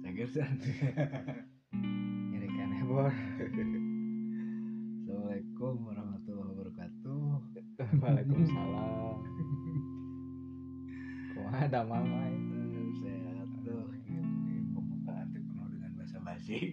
cager san. Nyari keneh bor. Assalamualaikum warahmatullahi wabarakatuh. Waalaikumsalam. Kumaha ada mamai Eh, sehat tuh pembukaan penuh dengan bahasa basi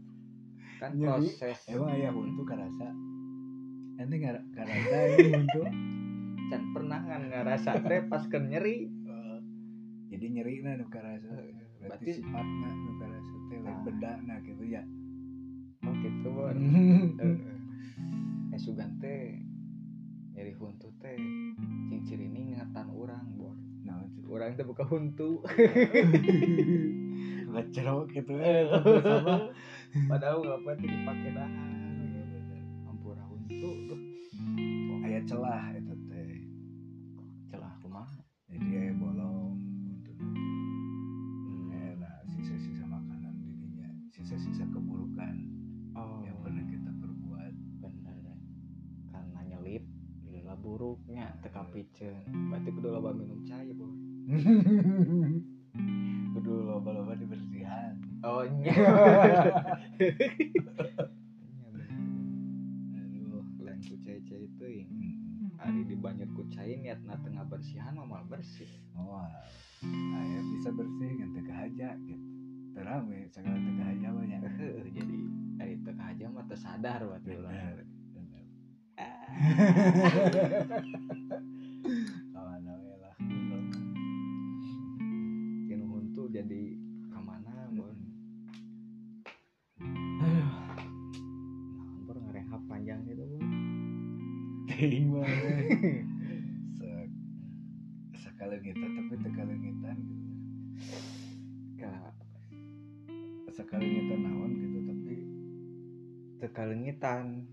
kan Jadi, proses. Emang ayah untuk ente nggak karasa ini untuk can pernah kan ngerasa teh pas ke nyeri? Eh, jadi nyeri nah nu karasa berarti Berarti- sifatna nu karasa teh lain Nah. beda nah gitu ya. Oh gitu bon eh sugan teh nyeri huntu teh cincin ini ngatan orang bor. Nah orang teh buka huntu ngecerok gitu. Eh, sama. Padahal nggak tuh dipakai dahan hampura huntu tuh ayah celah itu teh. Celah kumaha? Jadi ayah bolong untuk Hmm. eh, nah sisa-sisa makanan dirinya sisa-sisa keburukan oh. yang pernah kita perbuat. Bener karena nyelip lila buruknya teka piceun berarti kudu loba minum cai bor kudu loba-loba dibersihan oh nya aduh lain ku cai-cai itu hari di banyak ku cai niatna tengah bersihan mah mal bersih. Oh ayah bisa bersih teka haja gitu. Terame segala teka haja banyak jadi hari tengah aja mah tersadar Bener. Bener. jadi ke mana bon nah bor ngarehap panjang gitu bon ting banget Sek tapi tekalengitan gitu. Ka sakalengitan naon gitu tapi tekalengitan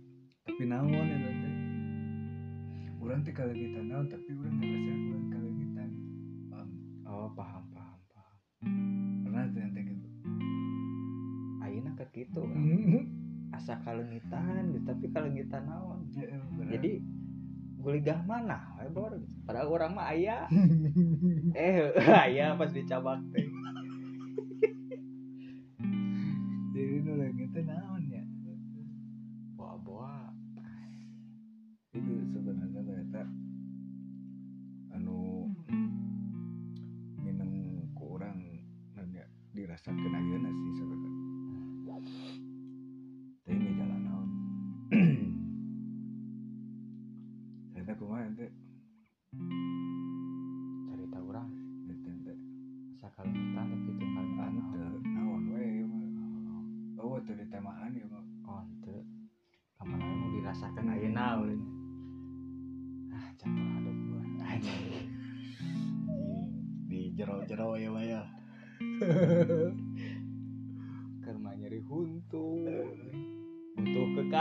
tapi naon ya teh orang teh kalengitan naon tapi orang ngerasa ka kitu asa kalengitan gitu tapi kalengitan naon? Ya, emang bener. jadi guligah mana we bor padahal orang mah aya. Eh aya pas dicabak teh. Jadi nu teh naon ya? Bawa-bawa itu sebenarnya ternyata anu minum ku orang nanya dirasakan ayeuna sih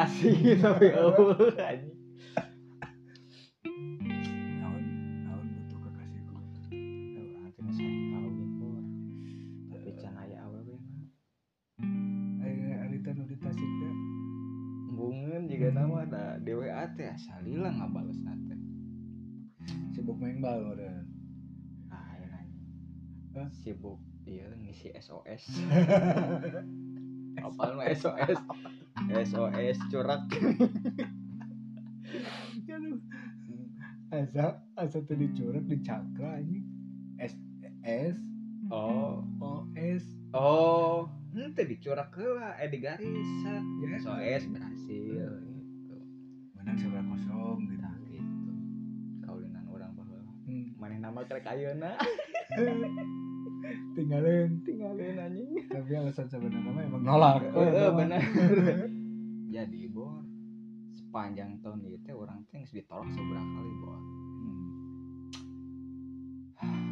di WA teh salila ngabales nate sibuk main bal meureun. Ah ayo nanya Hah? sibuk iya ngisi SOS mah SOS SOS curak Aduh. asa asa teh dicurak di cakra anjing. S S. Oh. O S. Oh. Ente dicorak heula eh digarisan Ya. SOS berhasil gitu. Menang seberapa kosong gitu. Nah gitu. Kaulinan orang bahwa Hmm. mana nama krek ayeuna? Tinggalin. Tinggalin anjing. Tapi alasan sebenarnya emang nolak. Oh, bener jadi bor sepanjang tahun itu orang teh ditolak seberapa kali bor Hmm.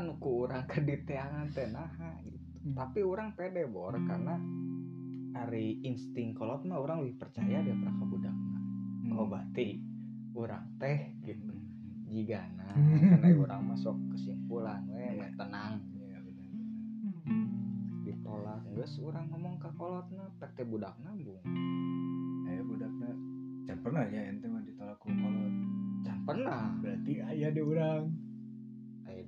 Tah eta nu ku urang kediteangan teh naha gitu tapi orang pede bor karena hari insting kolot mah orang lebih percaya dia pernah ke budakna oh berarti orang teh gitu. Jigana karena orang masuk kesimpulan we we tenang Iya, bener. ditolak geus orang ngomong ke kolotna pek teh budak nambung Aya budakna can pernah ya ente mah ditolak ku kolot? Can pernah. Berarti aya di urang. aya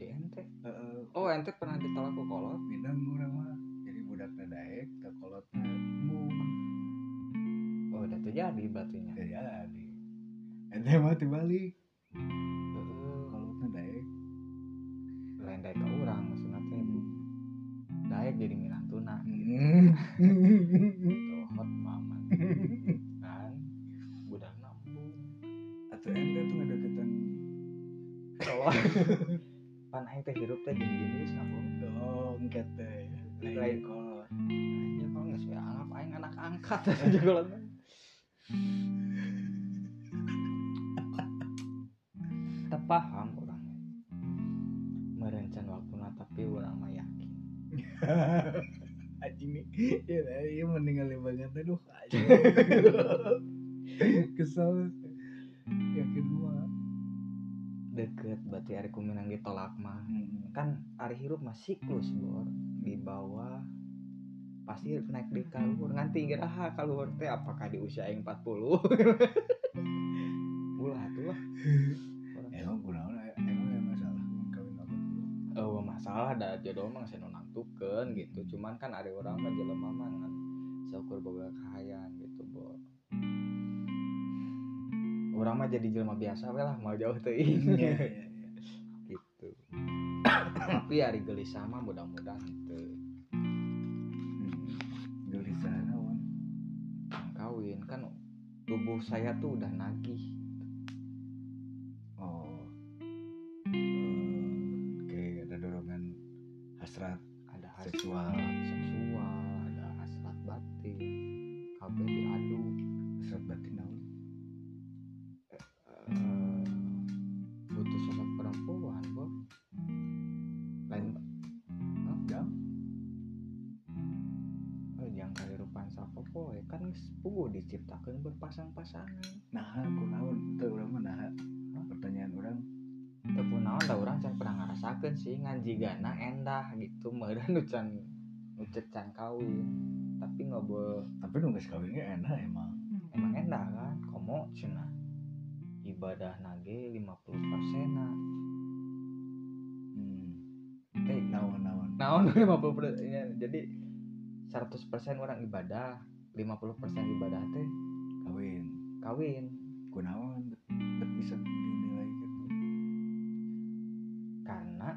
di ente heeh. Oh ente pernah ditolak ku kolot? Minang urang mah jadi budakna daek ke kolotna embung oh udah terjadi berartinya. Jadi. Ente mah tibalik Heeh, kolotna daek lain ke orang maksudnya teh. Daek jadi minantuna Hmm. gitu hot mama kan? Budak nambung atau ente tuh ngadeketan kolot pan aing teh hirup teh gini-gini geus nambung oh engket teh. Lain. kolot Ya kalau nggak sesuai anggap aing anak angkat. Aja kalau Tak paham orangnya Merencan waktu tapi orang mah yakin. Anjing nih. Ya lah iya meninggalin banget. Aduh anjing. Kesel. Yakin gua Deket berarti hari kuminang ditolak mah. Hmm. Kan hari hirup mah siklus bor. Di bawah pasti naik di kaluhur nganti geraha kaluhur teh apakah di usia yang 40 ulah tuh lah emang kunaon emang ada masalah kawin apa dulu oh masalah ada jodoh mah saya nonaktukeun gitu. Cuman kan ada orang mah jelema mah ngan syukur boga kahayang orang mah jadi jelema biasa we lah mau jauh teuing iya iya iya. Gitu. Tapi hari gelisah mah mudah-mudahan itu Hmm. gelisah naon kawin kan tubuh saya tuh udah nagih. Oh. Eh, kayak ada dorongan hasrat ada hasrat. seksual puguh diciptakan berpasang-pasangan. Nah kunaon teu urang mah nah pertanyaan orang tepun naon da urang can pernah ngarasakeun sih ngan jigana endah gitu meureun nu can nu can kawin. Tapi ngobrol tapi nu geus kawin ge enak emang. Emang endah kan? Komo cenah. Ibadah nage 50 persena hmm. eh naon naon? naon 50 persen? Jadi 100% orang ibadah 50% ibadah teh kawin. kawin. Kunaon bet bisa dinilai gitu. Karena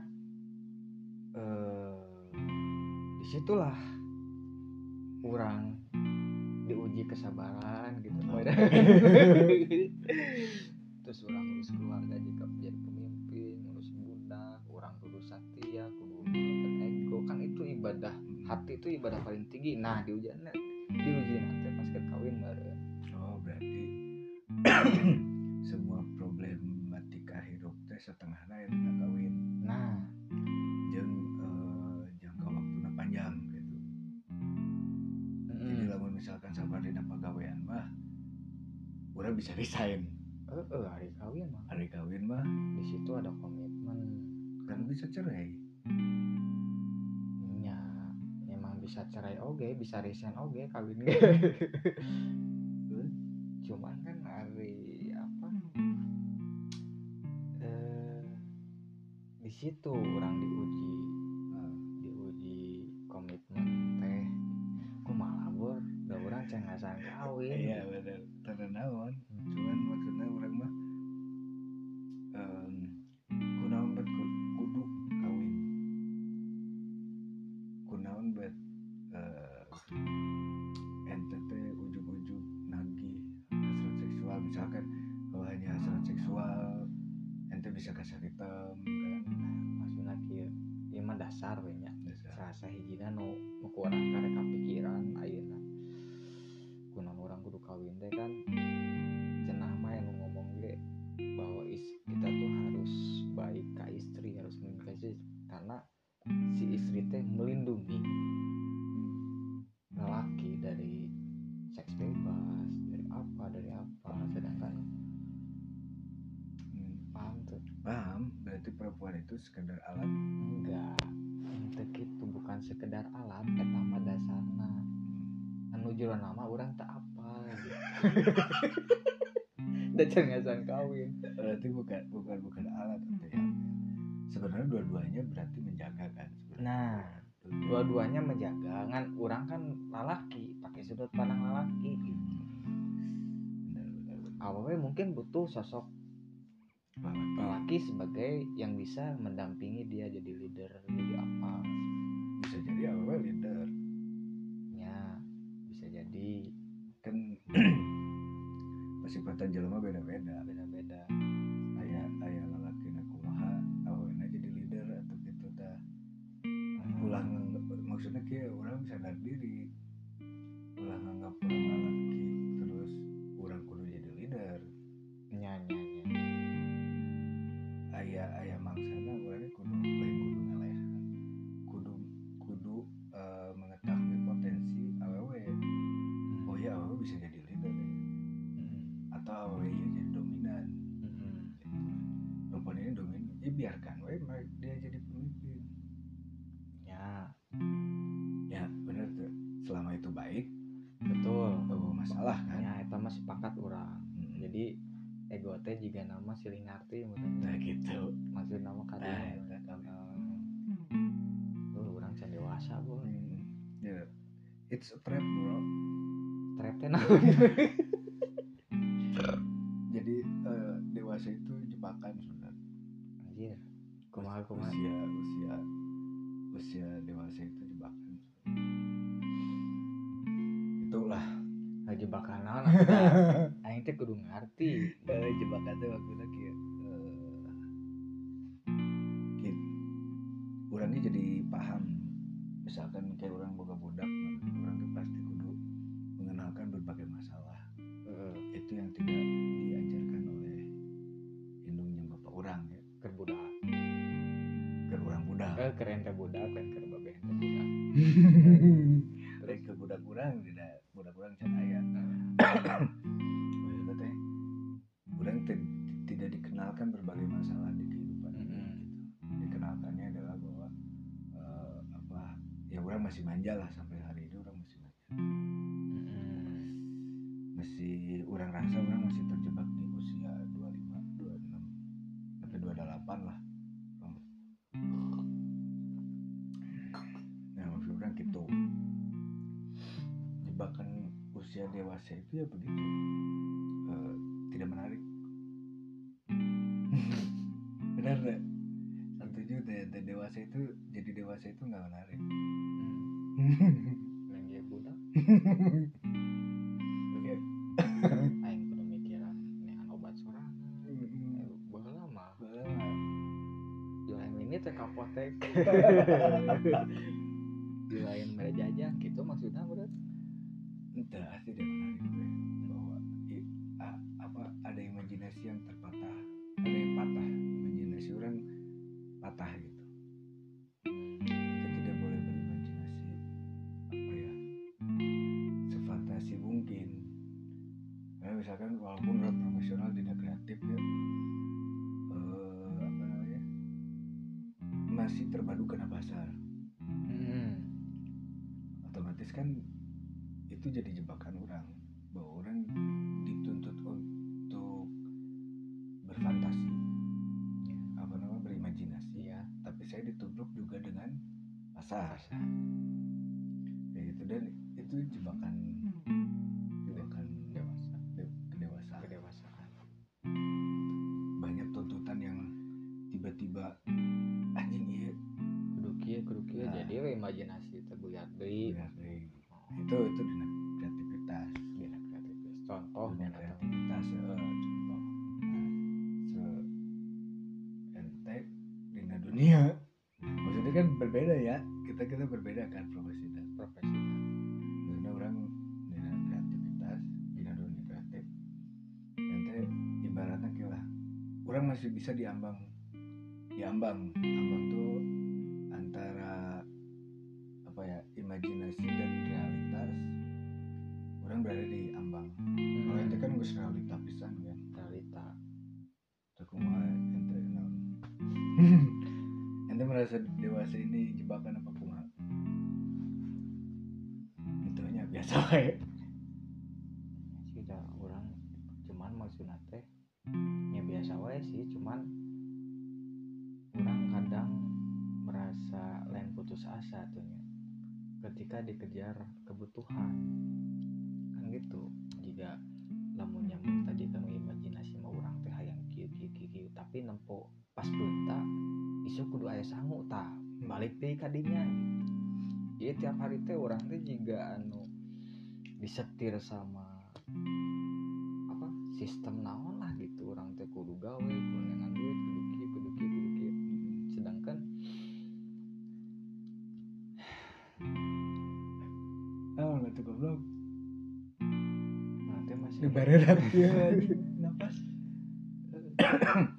eh di situlah orang diuji kesabaran gitu. Oh. terus orang ngurus keluarga jika menjadi pemimpin ngurus budak orang kudu satya kudu ego. Kan itu ibadah hati itu ibadah paling tinggi. Nah diuji diuji nanti pas ke kawin baru. Oh berarti semua problematika hidup teh setengah lain kawin. Nah. Jeung eh, jangka waktunya panjang gitu. Jadi mm, lamun misalkan sabar dina pagawean mah urang bisa resign. Eh, eh, hari kawin mah. Hari kawin mah. Di situ ada komitmen. Kan bisa cerai bisa cerai oge bisa resign oge kawin cuman kan hari apa eh di situ orang diuji Ah, diuji komitmen teh. Ku malah bor da orang cengasan kawin. Iya bener. Tanda apa dari apa sedangkan Hmm, paham tuh? Paham berarti perempuan itu sekedar alat? Enggak. Untuk itu bukan sekedar alat eta mah dasarna anu jero nama orang tak apa gitu. Da cengasan kawin berarti bukan bukan bukan alat ya. Sebenarnya dua-duanya berarti menjaga kan sebenarnya. nah dua-duanya menjaga. Kan orang kan lalaki pakai sudut pandang lalaki awalnya mungkin butuh sosok lelaki sebagai yang bisa mendampingi dia jadi leader jadi apa. Bisa jadi awalnya leader. Ya bisa jadi. Kan kesifatan jelema beda-beda. Beda-beda. Ayah ayah lelaki kumaha awalnya jadi leader atau gitu dah ulah nganggap maksudnya kayak orang sadar diri ulah nganggap orang lelaki nama silih ngarti nah gitu. Maksud nama nah kadang eta kami lu orang can dewasa bu Hmm. ya it's a trap bro. Trap teh naon jadi eh, dewasa itu jebakan sebenarnya. Anjir. Kumaha kumaha? usia usia usia dewasa itu jebakan. Itulah. Jebakan naon atuh aing teh kudu ngarti eh, jebakan itu waktu lagi ya orangnya jadi paham. Misalkan kayak orang boga budak orangnya pasti kudu mengenalkan berbagai masalah. Itu yang tidak diajarkan oleh indung yang bapak orang ya. Keur budak. Ke orang budak. Eh keren teh budak dan babeh teh budak manja lah sampai hari ini orang masih manja Mm-mm. masih orang rasa orang masih terjebak di usia 25 26 sampai 28 lah. Nah maksud orang gitu. Jebakan usia dewasa itu ya begitu. Eh, tidak menarik. Benar nggak? Deh deh, dewasa itu jadi dewasa itu nggak menarik yang dia budak aing kudu mikiran neangan obat sorangan. Eh, baheula mah. Di lain ini teh kapotek. Di lain mere jajan gitu maksudnya bro entah asli dia menarik gue bahwa apa ada imajinasi yang terpatah misalkan walaupun orang profesional tidak kreatif ya eh, apa namanya masih terpadu kena pasar. Hmm. otomatis kan itu jadi jebakan orang bahwa orang dituntut untuk berfantasi. Ya. apa namanya berimajinasi iya tapi saya ditubruk juga dengan pasar. Rasa kayak gitu dan itu jebakan. Jebakan imajinasi deui benar deh. itu itu dengan kreativitas Dina kreativitas. Contoh dunia nya kreativitas. eh, contoh. Nah, se ente dengan dunia. Maksudnya kan berbeda ya. Kita kita berbeda kan profesi dan profesi karena orang dengan kreativitas dengan dunia kreatif. Ente ibaratnya lah orang masih bisa diambang. Diambang. Ambang tuh imajinasi dan realitas orang berada di ambang kalau ente kan gue realita pisan kan realita Aku mah ente naon. ente merasa dewasa ini jebakan apa kumaha? Itu nya biasa wae. sudah orang cuman maksudnya teh ya biasa wae sih cuman orang kadang merasa lain putus asa tuh nya. Ketika dikejar kebutuhan. Kan gitu jika lamun nyambung tadi kanu imajinasi mau orang teh hayang kieu kieu kieu tapi nempo pas beunta isu kudu aya sangu tah balik deui ka dinya. Jadi tiap hari teh orang teh juga anu disetir sama apa sistem naon lah gitu orang teh kudu gawe kudu Goblok. nanti masih Di barerat dia anjing. Napas.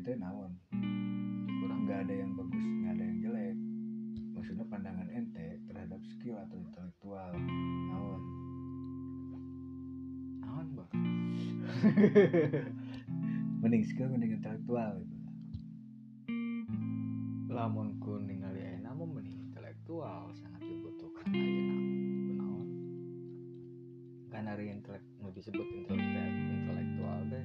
ente naon? Kurang nggak ada yang bagus nggak ada yang jelek. Maksudnya pandangan ente terhadap skill atau intelektual naon? Naon bah mending skill mending intelektual gitu. Lamun ku ningali ayeuna mah mending intelektual sangat dibutuhkan ayeuna kunaon kan hari intelek nu disebut intelektual intelektual teh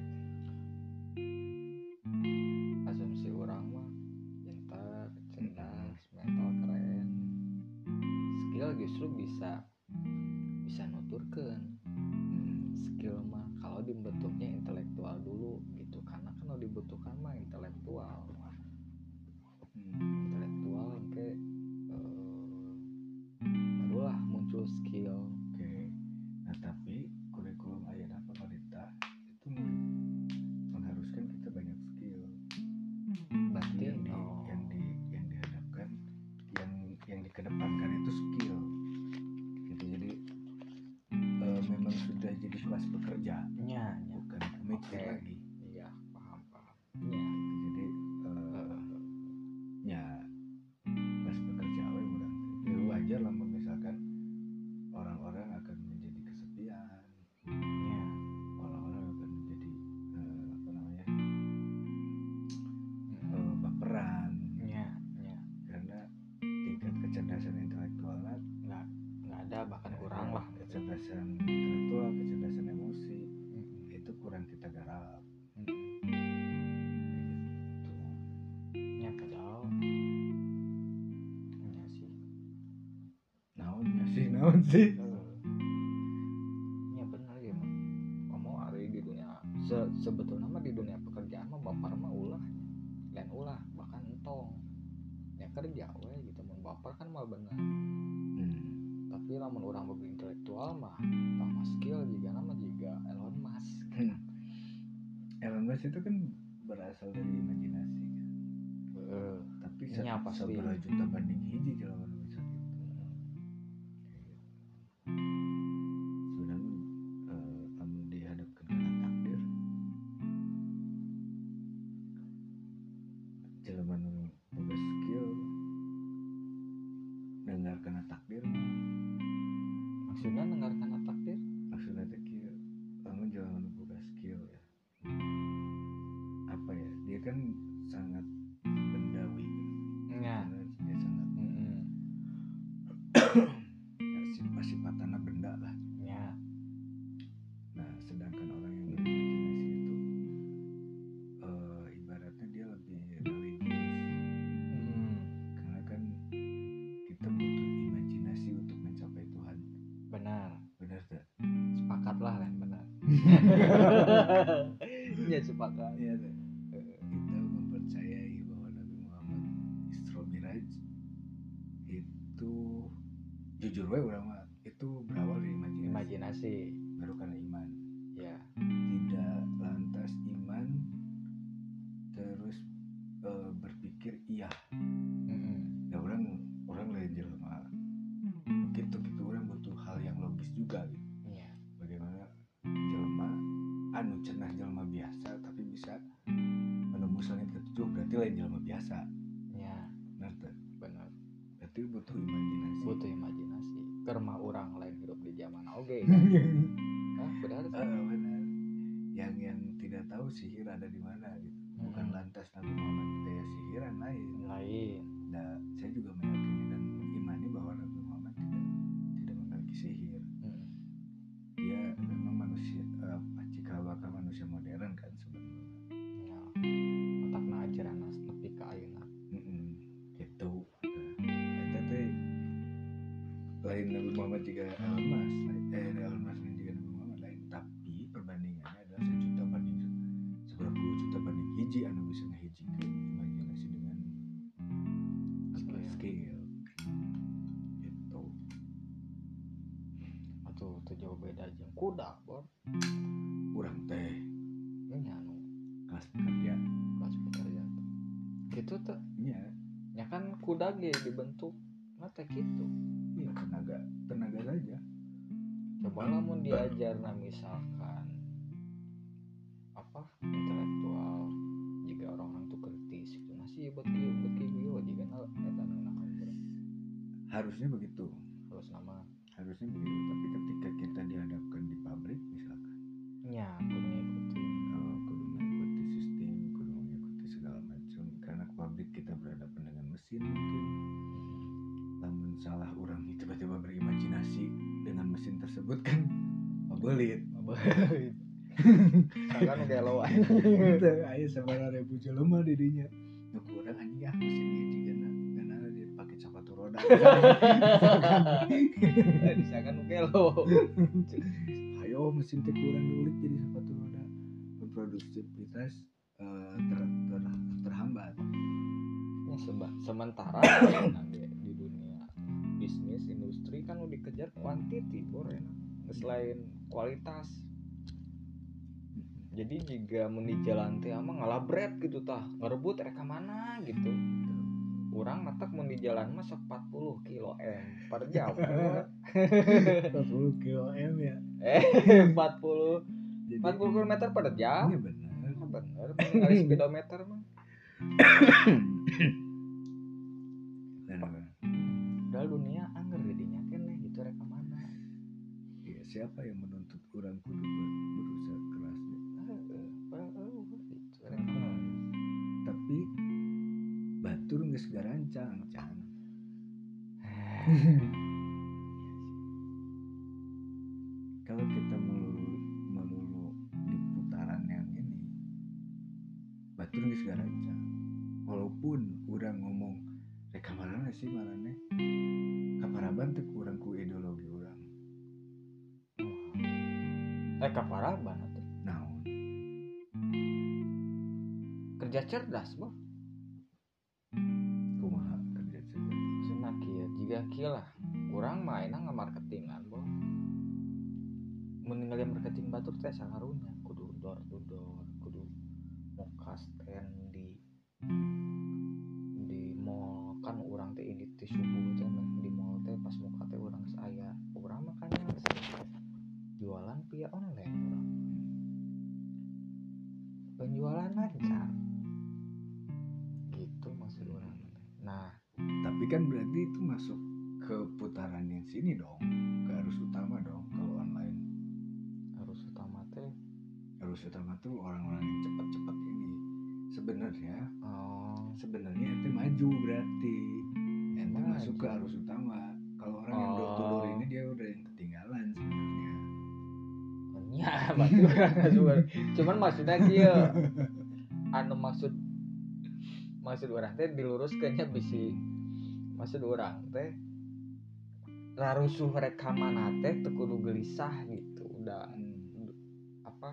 naon sih ya benar ya mah kamu hari di dunia se sebetulnya mah di dunia pekerjaan mah baper mah ulah. Lain ulah bahkan entong. Ya kerja we gitu. Mun baper kan mah benar hmm. tapi lamun orang boga intelektual mah tambah skill juga nama juga Elon Musk. Elon Musk itu kan berasal dari imajinasi kan? Heeh. tapi Nya pasti. seberapa juta banding hiji kalau ya sepakat. Iya tak? Kita mempercayai bahwa Nabi Muhammad Isra Miraj itu jujur we mah itu berawal dari imajinasi, imajinasi. Baru karena iman. ya tidak lantas iman terus eh, berpikir iya tidak tahu sihir ada di mana gitu bukan Mm-mm. lantas Nabi Muhammad gaya sihiran lain lain Nah, saya juga meyakini dan mengimani bahwa Nabi Muhammad tidak tidak memiliki sihir. Mm. Dia memang manusia eh, jika bakal manusia modern kan sebenarnya. ya otakna ajaran Mm-mm, gitu. Nah, eta teh lain Nabi Muhammad juga Elon teh gitu iya tenaga tenaga saja. coba lamun diajar nah misalkan apa intelektual jika orang-orang tuh kritis itu masih buat kieu buat kieu jika eta naon bro. Harusnya begitu, terus nama harusnya begitu. Tapi ketika kita dihadapkan di pabrik misalkan, nya kudu ngikutin eh, kudu mengikuti sistem, kudu mengikuti segala macam. Karena pabrik kita berhadapan dengan mesin mungkin. Salah orang tiba-tiba berimajinasi dengan mesin tersebut kan? Membelit. kan gelo Gitu, ayo sama ribu jelema didinya. Nuk orang anjing ah mesin ieu jigana karena dia pakai sepatu roda. disakan gelo ayo mesin teh kurang jadi sepatu roda. Produktivitas eh, ter- ter- terhambat. Ya sementara bisnis industri kan udah dikejar quantity bor enak selain kualitas. Jadi jika di jalan teh mah ngalabret gitu tah ngerebut reka mana gitu. Orang matak mau di jalan mah 40 kilo m per jam. 40 kilo m ya? Eh 40 jadi 40 km per jam? Iya benar Ah, bener kali speedometer mah. Benar Padahal dunia siapa yang menuntut orang kudu ber- berusaha keras ya? Heeh, padahal gitu reka mana tapi batur nggak segarancang can kalau kita melulu melulu di putaran yang ini batur nggak segarancang walaupun orang ngomong reka marana sih marane kaparaban teh kurang ku ideologi eh kaparaban atuh naon? Kerja cerdas boh kumaha kerja cerdas? Maksudnya kieu jika kieu lah. Urang mainan ngamarketingan boh mun ningali marketing batur teh sangarunya. Kudu door to door kudu muka stand berarti itu masuk ke putaran yang sini dong ke arus utama dong kalau online. Harus utama teh? Arus utama tuh orang-orang yang cepat-cepat ini. Sebenarnya oh. sebenarnya itu maju berarti. Ente Maju. masuk ke arus utama. Kalau orang yang door to door Oh. ini dia udah yang ketinggalan sebenarnya. Ya. Cuman maksudnya kia anu maksud maksud orang teh diluruskannya bisi maksud orang teh rarusuh rekaman teh teu kudu gelisah gitu udah Hmm. apa?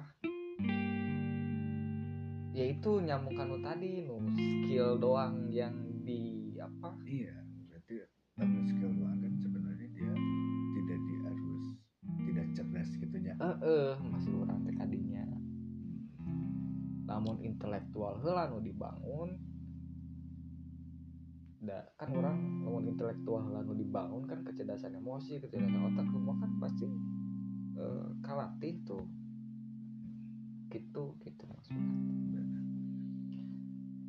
Ya itu nyambung kanu tadi nu skill doang yang di apa? Iya berarti anu skill doang kan sebenarnya dia tidak di arus tidak cerdas gitu ya eh eh masih orang teh kadinya namun intelektual heula nu dibangun da kan orang namun intelektual nu dibangun kan kecerdasan emosi kecerdasan otak semua kan pasti eh, kalatih tuh. Gitu gitu maksudnya.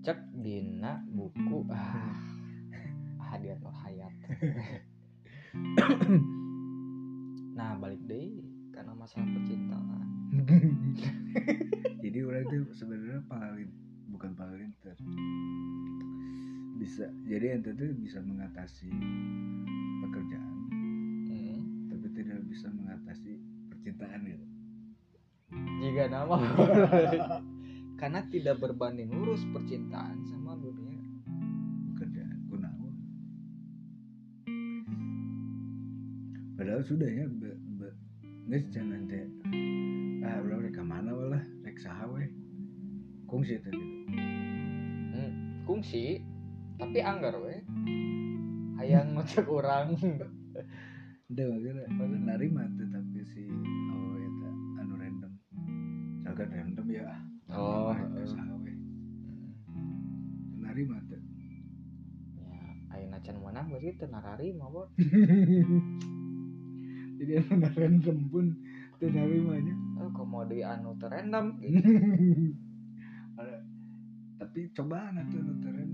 Cek dina buku ah hadiah Nur Hayat. Nah balik deh karena masalah percintaan. Jadi orang itu sebenarnya paling bukan paling ter bisa jadi ente tuh bisa mengatasi pekerjaan Hmm. tapi tidak bisa mengatasi percintaan gitu. Jika nama karena tidak berbanding lurus percintaan sama dunia. Pekerjaan kunaon padahal sudah ya be, be, nges jangan teh ah ulah rek mana walah? Rek saha we kungsi teh gitu. Kungsi tapi anggar we hayang ngecek orang. Udah makanya narima tuh tapi si oh eta anu random. Misalkan random ya. Oh, rek heeh. saha we narima tuh ya ayeuna can mana berarti teu narari bor jadi anu random pun teu narimanya oh komodi anu Ada- tapi cobaan atuh anu teu random. teu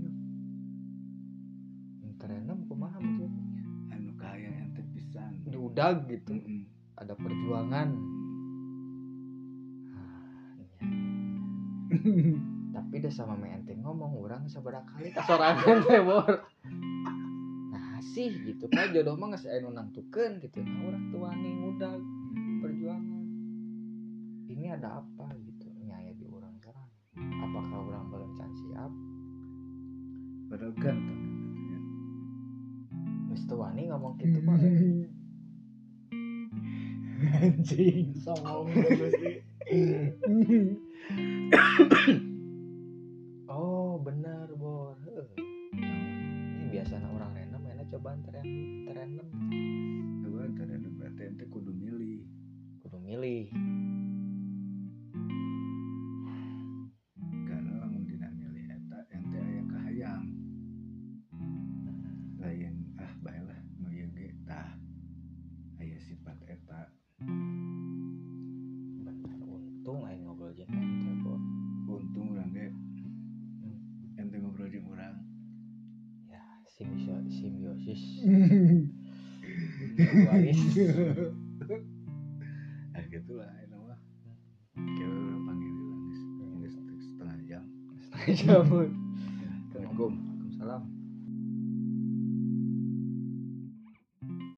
random kumaha maksudnya anu kaya ente pisan diudag gitu. Mm-mm. ada perjuangan. Ah, iya. tapi udah sama me ente ngomong orang seberapa kali kasorangan teh bor. Nah sih gitu kan jodoh mah geus aya nu nangtukeun gitu. Nah orang tuani muda perjuangan. Ini ada apa gitu? Nyaya di orang sekarang apakah orang belum siap? Padahal ganteng geus tuani ngomong gitu mah anjing songong terus sih mah